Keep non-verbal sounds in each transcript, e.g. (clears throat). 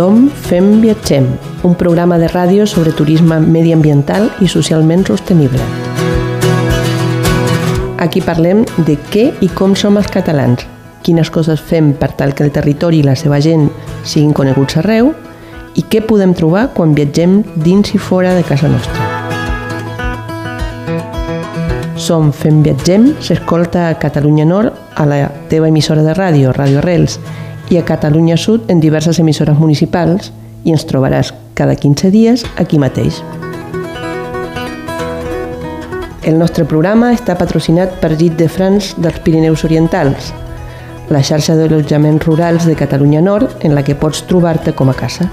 Som Fem Viatgem, un programa de ràdio sobre turisme mediambiental i socialment sostenible. Aquí parlem de què i com som els catalans, quines coses fem per tal que el territori i la seva gent siguin coneguts arreu i què podem trobar quan viatgem dins i fora de casa nostra. Som Fem Viatgem s'escolta a Catalunya Nord a la teva emissora de ràdio, Ràdio Arrels, i a Catalunya Sud en diverses emissores municipals i ens trobaràs cada 15 dies aquí mateix. El nostre programa està patrocinat per Git de France dels Pirineus Orientals, la xarxa d'allotjaments rurals de Catalunya Nord en la que pots trobar-te com a casa.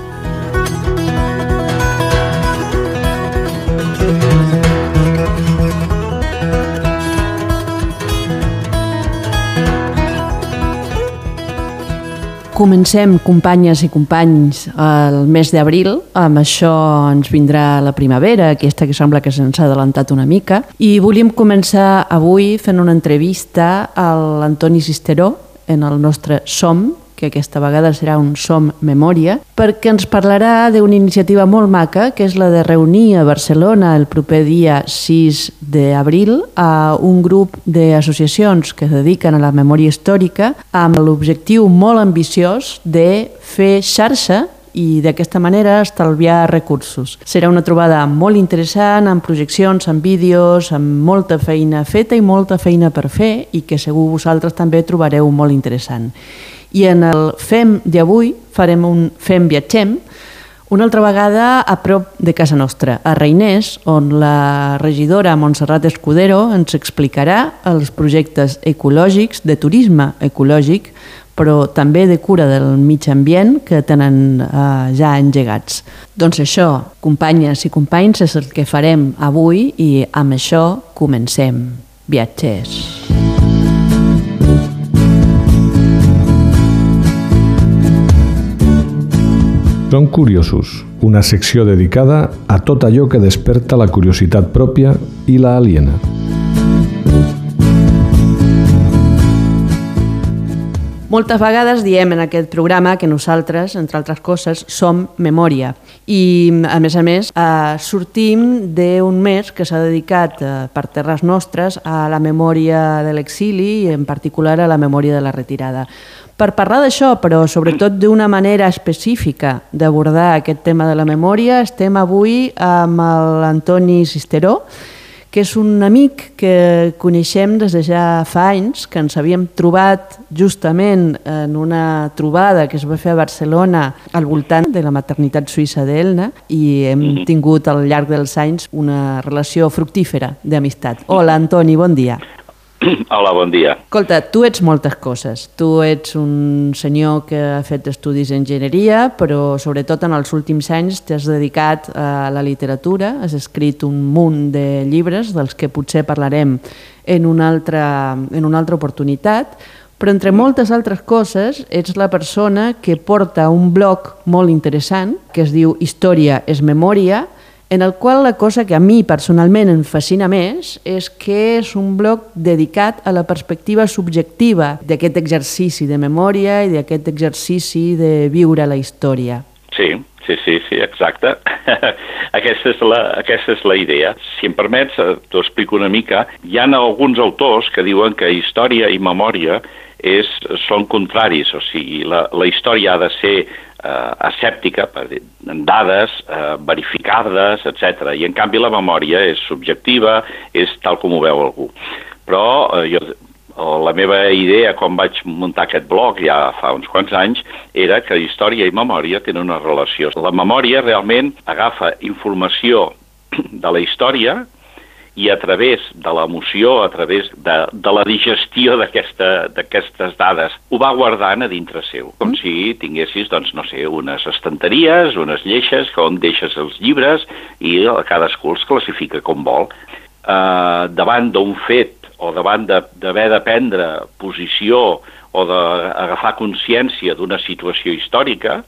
Comencem, companyes i companys, el mes d'abril. Amb això ens vindrà la primavera, aquesta que sembla que se'ns ha adelantat una mica. I volíem començar avui fent una entrevista a l'Antoni Sisteró en el nostre Som, que aquesta vegada serà un Som Memòria, perquè ens parlarà d'una iniciativa molt maca, que és la de reunir a Barcelona el proper dia 6 d'abril a un grup d'associacions que es dediquen a la memòria històrica amb l'objectiu molt ambiciós de fer xarxa i d'aquesta manera estalviar recursos. Serà una trobada molt interessant, amb projeccions, amb vídeos, amb molta feina feta i molta feina per fer i que segur vosaltres també trobareu molt interessant. I en el FEM d'avui farem un FEM Viatgem, una altra vegada a prop de casa nostra, a Reiners, on la regidora Montserrat Escudero ens explicarà els projectes ecològics, de turisme ecològic, però també de cura del mig ambient que tenen eh, ja engegats. Doncs això, companyes i companys, és el que farem avui i amb això comencem. Viatgers. Som curiosos, una secció dedicada a tot allò que desperta la curiositat pròpia i la aliena. Moltes vegades diem en aquest programa que nosaltres, entre altres coses, som memòria. I, a més a més, eh, sortim d'un mes que s'ha dedicat eh, per terres nostres a la memòria de l'exili i en particular a la memòria de la retirada. Per parlar d'això, però sobretot d'una manera específica d'abordar aquest tema de la memòria, estem avui amb l'Antoni Sisteró, que és un amic que coneixem des de ja fa anys, que ens havíem trobat justament en una trobada que es va fer a Barcelona al voltant de la maternitat suïssa d'Elna i hem mhm. tingut al llarg dels anys una relació fructífera d'amistat. Hola, Antoni, bon dia. (clears throat) Hola, bon dia. Escolta, tu ets moltes coses. Tu ets un senyor que ha fet estudis d'enginyeria, però sobretot en els últims anys t'has dedicat a la literatura, has escrit un munt de llibres dels que potser parlarem en una altra, en una altra oportunitat, però entre moltes altres coses ets la persona que porta un blog molt interessant que es diu Història és memòria, en el qual la cosa que a mi personalment em fascina més és que és un blog dedicat a la perspectiva subjectiva d'aquest exercici de memòria i d'aquest exercici de viure la història. Sí, sí, sí, sí exacte. (laughs) aquesta, és la, aquesta és la idea. Si em permets, eh, t'ho explico una mica. Hi ha alguns autors que diuen que història i memòria és, són contraris, o sigui, la, la història ha de ser eh, escèptica, per dir, dades eh, verificades, etc. I en canvi la memòria és subjectiva, és tal com ho veu algú. Però eh, jo, la meva idea quan vaig muntar aquest blog ja fa uns quants anys era que història i memòria tenen una relació. La memòria realment agafa informació (clears throat) de la història i a través de l'emoció, a través de, de la digestió d'aquestes dades, ho va guardant a dintre seu, com mm. si tinguessis, doncs, no sé, unes estanteries, unes lleixes, on deixes els llibres i cadascú els classifica com vol. Uh, davant d'un fet o davant d'haver de, prendre posició o d'agafar consciència d'una situació històrica,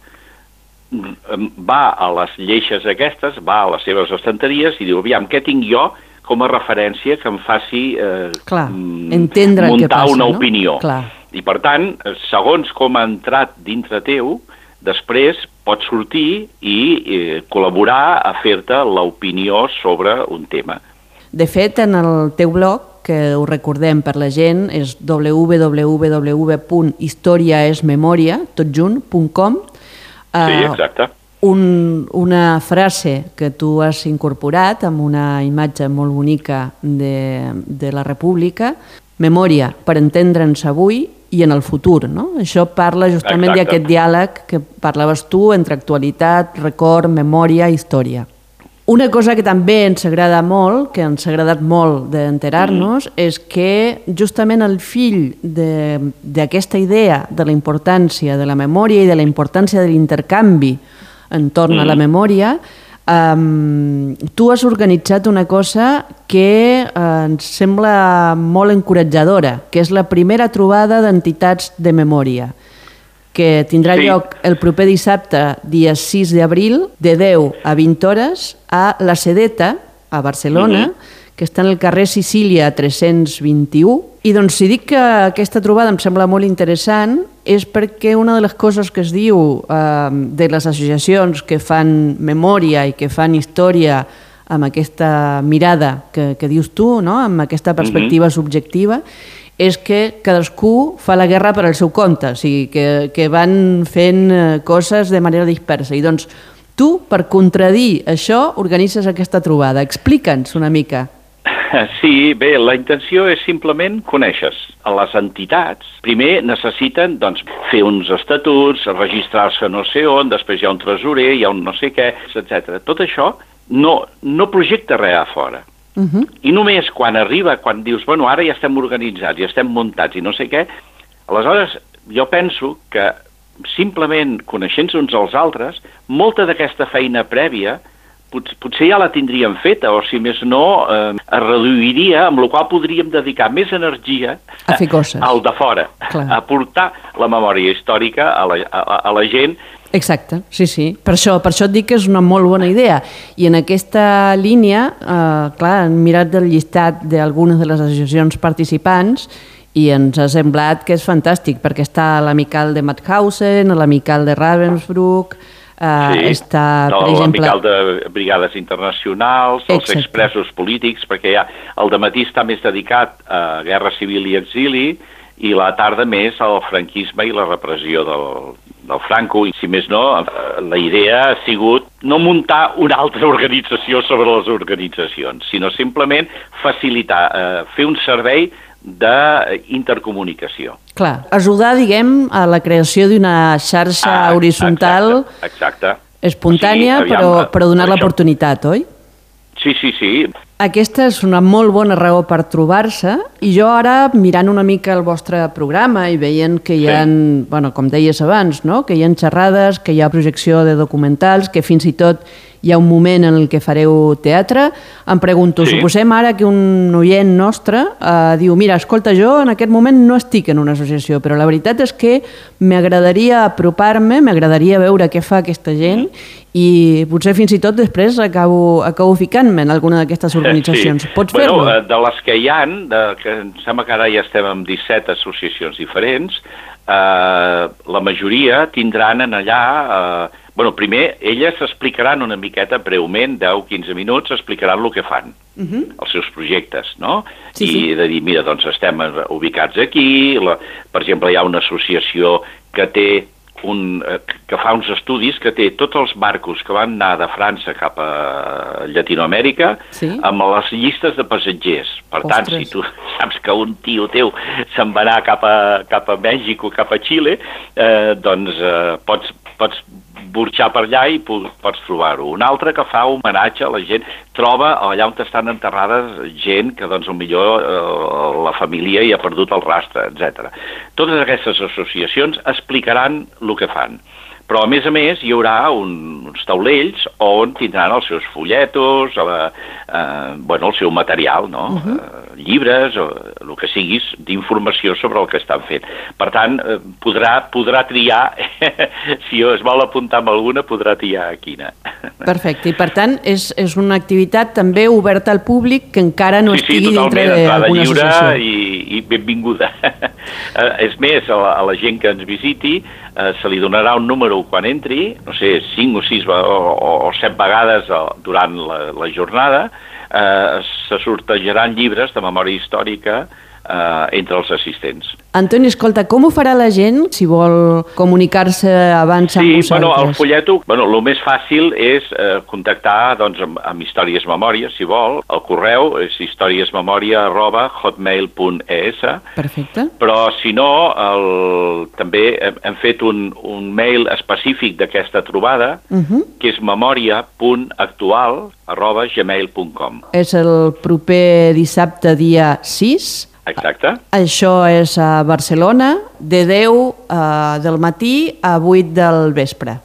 mm, va a les lleixes aquestes, va a les seves estanteries i diu, aviam, què tinc jo com a referència que em faci eh, Clar, mm, entendre muntar passa, una no? opinió. Clar. I per tant, segons com ha entrat dintre teu, després pots sortir i eh, col·laborar a fer-te l'opinió sobre un tema. De fet, en el teu blog, que ho recordem per la gent, és www.historiaesmemoria.com Sí, exacte. Un, una frase que tu has incorporat amb una imatge molt bonica de, de la República, memòria per entendre'ns avui i en el futur. No? Això parla justament d'aquest diàleg que parlaves tu entre actualitat, record, memòria i història. Una cosa que també ens agrada molt, que ens ha agradat molt d'enterar-nos, mm. és que justament el fill d'aquesta idea de la importància de la memòria i de la importància de l'intercanvi entorn mm. a la mm. memòria, um, tu has organitzat una cosa que uh, ens sembla molt encoratjadora, que és la primera trobada d'entitats de memòria que tindrà sí. lloc el proper dissabte, dia 6 d'abril, de 10 a 20 hores, a La Sedeta, a Barcelona, uh mhm. Que està en el carrer Sicília 321. I doncs si dic que aquesta trobada em sembla molt interessant és perquè una de les coses que es diu eh, de les associacions que fan memòria i que fan història amb aquesta mirada que, que dius tu, no? amb aquesta perspectiva uh mhm. -huh. subjectiva, és que cadascú fa la guerra per al seu compte, o sigui, que, que van fent eh, coses de manera dispersa. I doncs tu, per contradir això, organitzes aquesta trobada. Explica'ns una mica. (laughs) Sí, bé, la intenció és simplement conèixer a les entitats. Primer necessiten doncs, fer uns estatuts, registrar-se no sé on, després hi ha un tresorer, hi ha un no sé què, etc. Tot això no, no projecta res a fora. Uh -huh. I només quan arriba, quan dius, bueno, ara ja estem organitzats, ja estem muntats i no sé què, aleshores jo penso que simplement coneixent-se uns als altres, molta d'aquesta feina prèvia pot, potser ja la tindríem feta, o si més no, eh, es reduiria, amb la qual podríem dedicar més energia a fer coses. al de fora, Clar. a portar la memòria històrica a la, a, a la gent Exacte, sí, sí. Per això, per això et dic que és una molt bona idea. I en aquesta línia, eh, clar, hem mirat el llistat d'algunes de les associacions participants i ens ha semblat que és fantàstic, perquè està l'amical de Mauthausen, l'amical de Ravensbrück, sí, està, per no, exemple... l'amical de brigades internacionals, els Exacte. expressos polítics, perquè ja el matí està més dedicat a guerra civil i exili, i la tarda més al franquisme i la repressió del, del Franco, i si més no, la idea ha sigut no muntar una altra organització sobre les organitzacions, sinó simplement facilitar, eh, fer un servei d'intercomunicació. Clar, ajudar, diguem, a la creació d'una xarxa ah, horitzontal exacte, exacte. espontània, sí, aviam, però, però donar l'oportunitat, oi? Sí, sí, sí. Aquesta és una molt bona raó per trobar-se i jo ara, mirant una mica el vostre programa i veient que hi ha, sí. bueno, com deies abans, no? que hi ha xerrades, que hi ha projecció de documentals, que fins i tot hi ha un moment en el que fareu teatre, em pregunto, sí. suposem ara que un oient nostre eh, diu, mira, escolta, jo en aquest moment no estic en una associació, però la veritat és que m'agradaria apropar-me, m'agradaria veure què fa aquesta gent i potser fins i tot després acabo, acabo ficant-me en alguna d'aquestes organitzacions. Sí. Pots bueno, fer-ho? Eh, de les que hi han, de, que em sembla que ara ja estem amb 17 associacions diferents, eh, la majoria tindran en allà eh, bueno, primer, elles explicaran una miqueta breument, 10-15 minuts, explicaran el que fan, uh mhm. -huh. els seus projectes, no? Sí, I sí. de dir, mira, doncs estem ubicats aquí, la, per exemple, hi ha una associació que té un, eh, que fa uns estudis que té tots els barcos que van anar de França cap a Llatinoamèrica sí? amb les llistes de passatgers. Per Ostres. tant, si tu saps que un tio teu se'n va anar cap a, cap a Mèxic o cap a Xile, eh, doncs eh, pots, pots burxar per allà i pots trobar-ho. Un altre que fa homenatge a la gent, troba allà on estan enterrades gent que doncs millor eh, la família hi ha perdut el rastre, etc. Totes aquestes associacions explicaran el que fan. Però, a més a més, hi haurà un, uns taulells on tindran els seus folletos, la, eh, bueno, el seu material, no? Uh -huh. eh, llibres, o el que siguis, d'informació sobre el que estan fent. Per tant, eh, podrà, podrà triar, (laughs) si es vol apuntar amb alguna, podrà triar quina. (laughs) Perfecte, i per tant, és, és una activitat també oberta al públic que encara no sí, estigui sí, dintre d'alguna associació. I, i benvinguda. (laughs) Eh, és més, a la, a la gent que ens visiti, eh, se li donarà un número quan entri, no sé, 5 o 6 o, o, o 7 vegades durant la, la jornada, eh, se sortejaran llibres de memòria històrica eh, entre els assistents. Antoni, escolta, com ho farà la gent si vol comunicar-se abans sí, amb vosaltres? bueno, el folleto, bueno, el més fàcil és eh, contactar doncs, amb, amb Històries Memòria, si vol. El correu és historiesmemoria arroba hotmail.es. Perfecte. Però, si no, el, també hem, hem fet un, un mail específic d'aquesta trobada, uh Mhm. -huh. que és memòria.actual arroba gmail.com. És el proper dissabte, dia 6. Exacte. Això és a Barcelona, de 10 uh, del matí a 8 del vespre.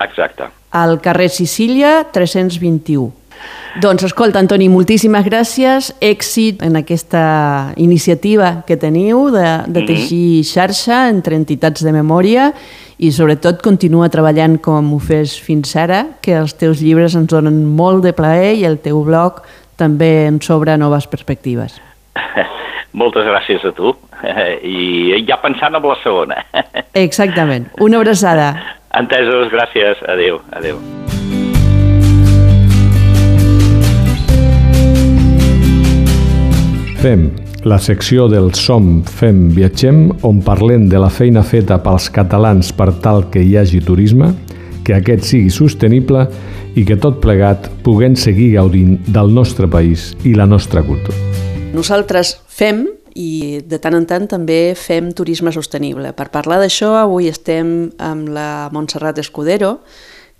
Exacte. Al carrer Sicília, 321. Doncs escolta, Antoni, moltíssimes gràcies. Èxit en aquesta iniciativa que teniu de, de teixir xarxa entre entitats de memòria i sobretot continua treballant com ho fes fins ara, que els teus llibres ens donen molt de plaer i el teu blog també ens obre noves perspectives. (laughs) Moltes gràcies a tu. (laughs) I ja pensant en la segona. (laughs) Exactament. Una abraçada. Entesos, gràcies. Adéu, adéu. FEM, la secció del Som, Fem, Viatgem, on parlem de la feina feta pels catalans per tal que hi hagi turisme, que aquest sigui sostenible i que tot plegat puguem seguir gaudint del nostre país i la nostra cultura. Nosaltres fem i de tant en tant també fem turisme sostenible. Per parlar d'això, avui estem amb la Montserrat Escudero,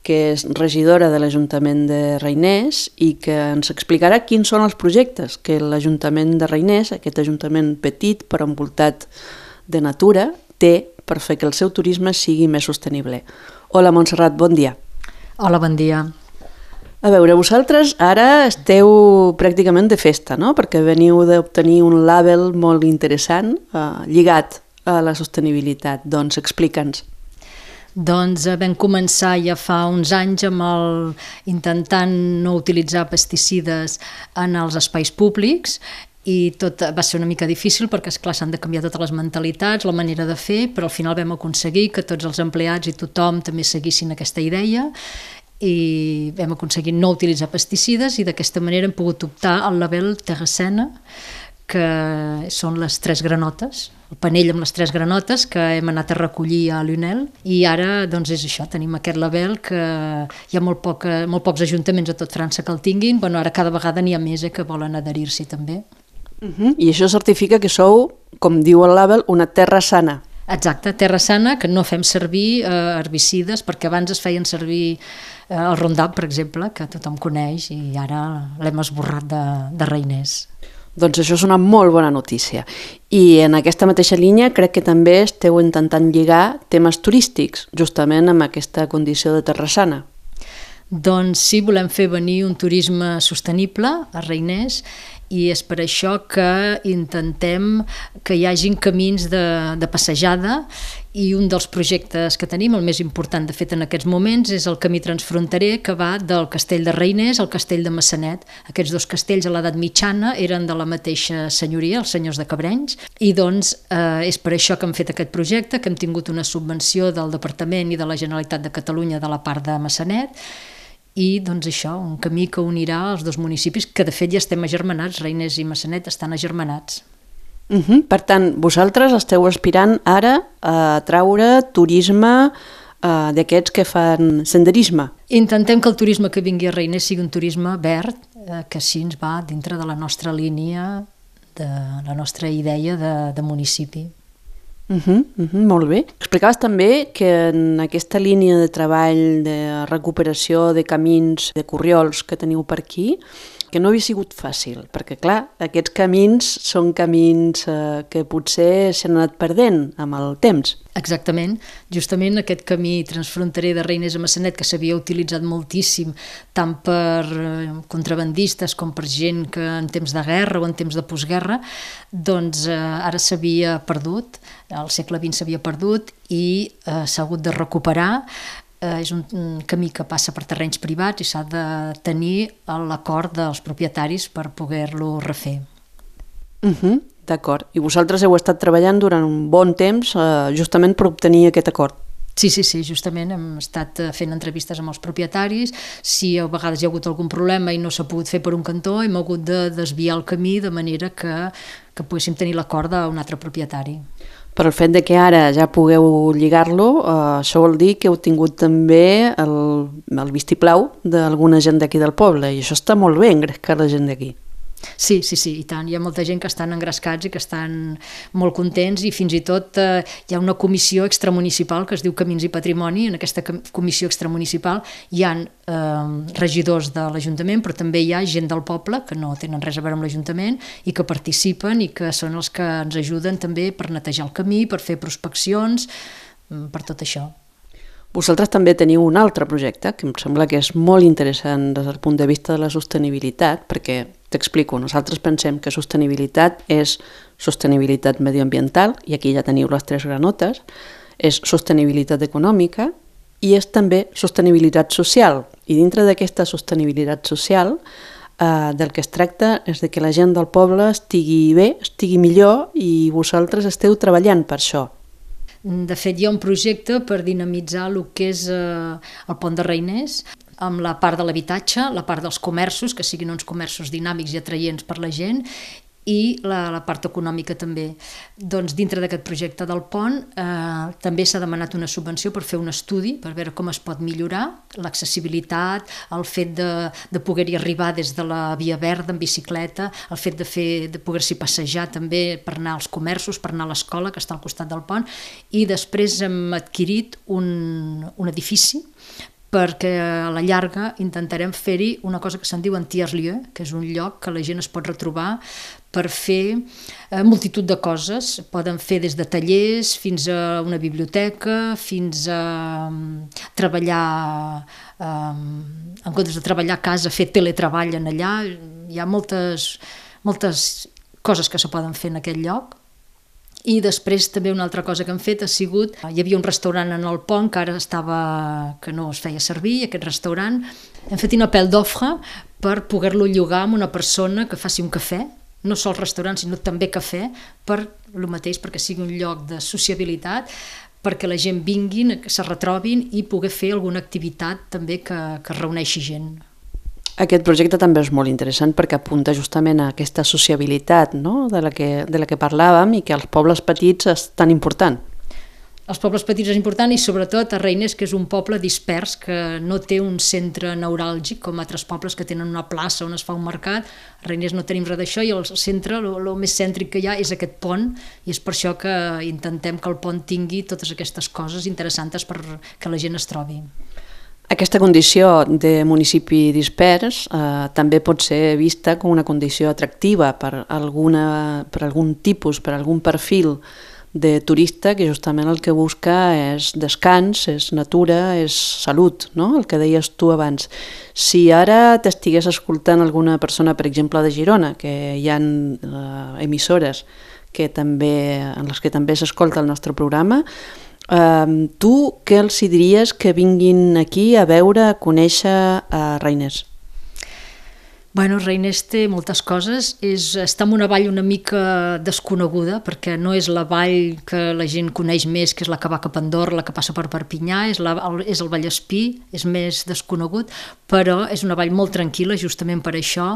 que és regidora de l'Ajuntament de Reiners i que ens explicarà quins són els projectes que l'Ajuntament de Reiners, aquest ajuntament petit però envoltat de natura, té per fer que el seu turisme sigui més sostenible. Hola Montserrat, bon dia. Hola, bon dia. A veure, vosaltres ara esteu pràcticament de festa, no? Perquè veniu d'obtenir un label molt interessant eh, lligat a la sostenibilitat. Doncs explica'ns. Doncs eh, vam començar ja fa uns anys amb el intentant no utilitzar pesticides en els espais públics i tot va ser una mica difícil perquè, esclar, s'han de canviar totes les mentalitats, la manera de fer, però al final vam aconseguir que tots els empleats i tothom també seguissin aquesta idea i vam aconseguir no utilitzar pesticides i d'aquesta manera hem pogut optar al label Terracena, que són les tres granotes, el panell amb les tres granotes que hem anat a recollir a l'UNEL i ara doncs és això, tenim aquest label que hi ha molt, poca, molt pocs ajuntaments a tot França que el tinguin, bueno, ara cada vegada n'hi ha més eh, que volen adherir-s'hi també. Uh -huh. I això certifica que sou, com diu el label, una terra sana. Exacte, terra sana, que no fem servir eh, herbicides, perquè abans es feien servir eh, el Roundup, per exemple, que tothom coneix, i ara l'hem esborrat de, de Reiners. Doncs això és una molt bona notícia. I en aquesta mateixa línia crec que també esteu intentant lligar temes turístics, justament amb aquesta condició de terra sana. Doncs sí, volem fer venir un turisme sostenible a Reiners i és per això que intentem que hi hagin camins de, de passejada i un dels projectes que tenim, el més important de fet en aquests moments, és el camí transfronterer que va del castell de Reiners al castell de Massanet. Aquests dos castells a l'edat mitjana eren de la mateixa senyoria, els senyors de Cabrenys, i doncs eh, és per això que hem fet aquest projecte, que hem tingut una subvenció del Departament i de la Generalitat de Catalunya de la part de Massanet, i doncs això, un camí que unirà els dos municipis, que de fet ja estem agermanats, Reiners i Massanet estan agermanats. Uh -huh. Per tant, vosaltres esteu aspirant ara a traure turisme uh, d'aquests que fan senderisme. Intentem que el turisme que vingui a Reiners sigui un turisme verd, eh, que així ens va dintre de la nostra línia, de la nostra idea de, de municipi. Uh -huh, uh -huh, molt bé. Explicaves també que en aquesta línia de treball de recuperació de camins, de corriols que teniu per aquí, que no havia sigut fàcil, perquè clar, aquests camins són camins eh, que potser s'han anat perdent amb el temps. Exactament, justament aquest camí transfronterer de Reines a Massanet que s'havia utilitzat moltíssim tant per eh, contrabandistes com per gent que en temps de guerra o en temps de postguerra, doncs eh, ara s'havia perdut, al segle XX s'havia perdut i eh, s'ha hagut de recuperar eh, és un, camí que passa per terrenys privats i s'ha de tenir l'acord dels propietaris per poder-lo refer. Uh -huh, D'acord. I vosaltres heu estat treballant durant un bon temps eh, justament per obtenir aquest acord. Sí, sí, sí, justament hem estat eh, fent entrevistes amb els propietaris, si a vegades hi ha hagut algun problema i no s'ha pogut fer per un cantó, hem hagut de desviar el camí de manera que, que poguéssim tenir l'acord d'un altre propietari. Per el fet de que ara ja pugueu lligar-lo, eh, això vol dir que heu tingut també el, el vistiplau d'alguna gent d'aquí del poble, i això està molt bé, engrescar la gent d'aquí. Sí, sí, sí, i tant. Hi ha molta gent que estan engrescats i que estan molt contents i fins i tot eh, hi ha una comissió extramunicipal que es diu Camins i Patrimoni. En aquesta comissió extramunicipal hi ha eh, regidors de l'Ajuntament, però també hi ha gent del poble que no tenen res a veure amb l'Ajuntament i que participen i que són els que ens ajuden també per netejar el camí, per fer prospeccions, mm, per tot això. Vosaltres també teniu un altre projecte que em sembla que és molt interessant des del punt de vista de la sostenibilitat, perquè T'explico, nosaltres pensem que sostenibilitat és sostenibilitat medioambiental, i aquí ja teniu les tres granotes, és sostenibilitat econòmica i és també sostenibilitat social. I dintre d'aquesta sostenibilitat social eh, del que es tracta és de que la gent del poble estigui bé, estigui millor i vosaltres esteu treballant per això. De fet, hi ha un projecte per dinamitzar el que és eh, el pont de Reiners amb la part de l'habitatge, la part dels comerços, que siguin uns comerços dinàmics i atraients per la gent, i la, la part econòmica també. Doncs dintre d'aquest projecte del pont eh, també s'ha demanat una subvenció per fer un estudi, per veure com es pot millorar l'accessibilitat, el fet de, de poder-hi arribar des de la via verda en bicicleta, el fet de, fer, de poder-s'hi passejar també per anar als comerços, per anar a l'escola que està al costat del pont, i després hem adquirit un, un edifici perquè a la llarga intentarem fer-hi una cosa que se'n diu tiers-lieu, que és un lloc que la gent es pot retrobar per fer eh, multitud de coses. Poden fer des de tallers fins a una biblioteca, fins a um, treballar, um, en comptes de treballar a casa, fer teletreball en allà. Hi ha moltes, moltes coses que se poden fer en aquest lloc i després també una altra cosa que hem fet ha sigut, hi havia un restaurant en el pont que ara estava, que no es feia servir, aquest restaurant, hem fet una pèl d'ofre per poder-lo llogar amb una persona que faci un cafè, no sols restaurant, sinó també cafè, per el mateix, perquè sigui un lloc de sociabilitat, perquè la gent vinguin, que se retrobin i poder fer alguna activitat també que, que reuneixi gent. Aquest projecte també és molt interessant perquè apunta justament a aquesta sociabilitat no? de, la que, de la que parlàvem i que als pobles petits és tan important. Els pobles petits és important i sobretot a Reines, que és un poble dispers que no té un centre neuràlgic com altres pobles que tenen una plaça on es fa un mercat. A Reines no tenim res d'això i el centre, el més cèntric que hi ha és aquest pont i és per això que intentem que el pont tingui totes aquestes coses interessants per que la gent es trobi. Aquesta condició de municipi dispers eh, també pot ser vista com una condició atractiva per, alguna, per algun tipus, per algun perfil de turista que justament el que busca és descans, és natura, és salut, no? el que deies tu abans. Si ara t'estigués escoltant alguna persona, per exemple, de Girona, que hi ha eh, emissores que també, en les que també s'escolta el nostre programa, Um, tu què els diries que vinguin aquí a veure, a conèixer a Reiners? Bueno, Reiners té moltes coses. És, està en una vall una mica desconeguda, perquè no és la vall que la gent coneix més, que és la que va cap a Andorra, la que passa per Perpinyà, és, la, el, és el Vallespí, és més desconegut, però és una vall molt tranquil·la, justament per això.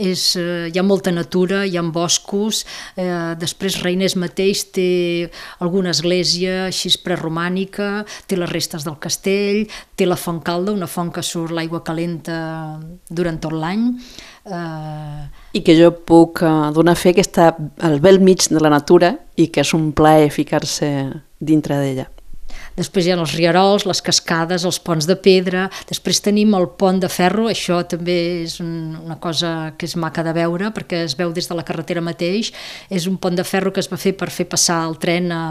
És, eh, hi ha molta natura, hi ha boscos, eh, després Reiners mateix té alguna església així preromànica, té les restes del castell, té la font calda, una font que surt l'aigua calenta durant tot l'any, Uh... I que jo puc uh, donar fe que està al bel mig de la natura i que és un plaer ficar-se dintre d'ella. Després hi ha els rierols, les cascades, els ponts de pedra, després tenim el pont de ferro, això també és un, una cosa que és maca de veure perquè es veu des de la carretera mateix, és un pont de ferro que es va fer per fer passar el tren a,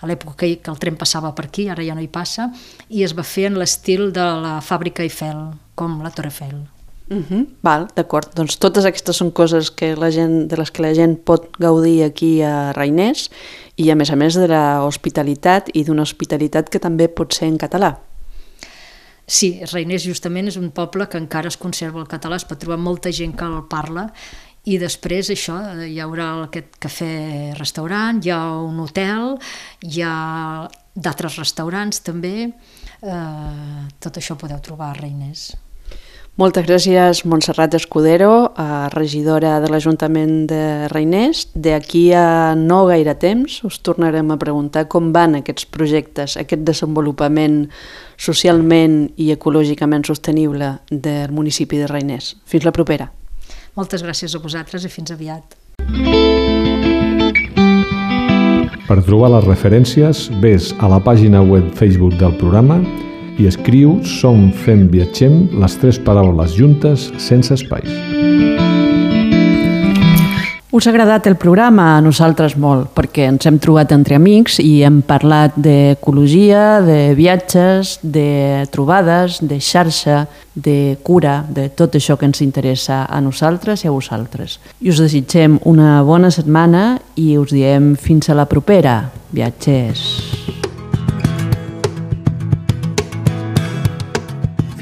a l'època que, que el tren passava per aquí, ara ja no hi passa, i es va fer en l'estil de la fàbrica Eiffel, com la Torre Eiffel. Uh -huh. Val, d'acord. Doncs totes aquestes són coses que la gent, de les que la gent pot gaudir aquí a Reiners i a més a més de la hospitalitat i d'una hospitalitat que també pot ser en català. Sí, Reiners justament és un poble que encara es conserva el català, es pot trobar molta gent que el parla i després això, hi haurà aquest cafè-restaurant, hi ha un hotel, hi ha d'altres restaurants també, eh, tot això podeu trobar a Reiners. Moltes gràcies, Montserrat Escudero, regidora de l'Ajuntament de Reiners. D'aquí a no gaire temps us tornarem a preguntar com van aquests projectes, aquest desenvolupament socialment i ecològicament sostenible del municipi de Reiners. Fins la propera. Moltes gràcies a vosaltres i fins aviat. Per trobar les referències, ves a la pàgina web Facebook del programa i escriu Som fem viatgem les tres paraules juntes sense espais. Us ha agradat el programa? A nosaltres molt, perquè ens hem trobat entre amics i hem parlat d'ecologia, de viatges, de trobades, de xarxa, de cura, de tot això que ens interessa a nosaltres i a vosaltres. I us desitgem una bona setmana i us diem fins a la propera. Viatgers!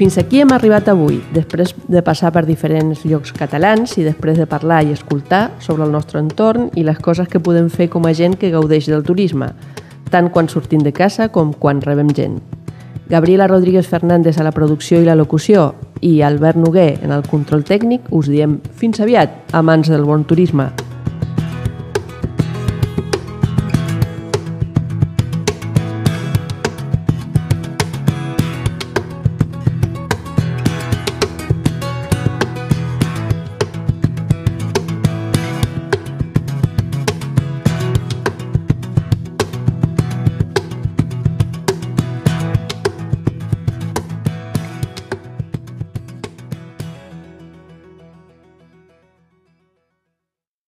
Fins aquí hem arribat avui, després de passar per diferents llocs catalans i després de parlar i escoltar sobre el nostre entorn i les coses que podem fer com a gent que gaudeix del turisme, tant quan sortim de casa com quan rebem gent. Gabriela Rodríguez Fernández a la producció i la locució i Albert Noguer en el control tècnic us diem fins aviat, amants del bon turisme.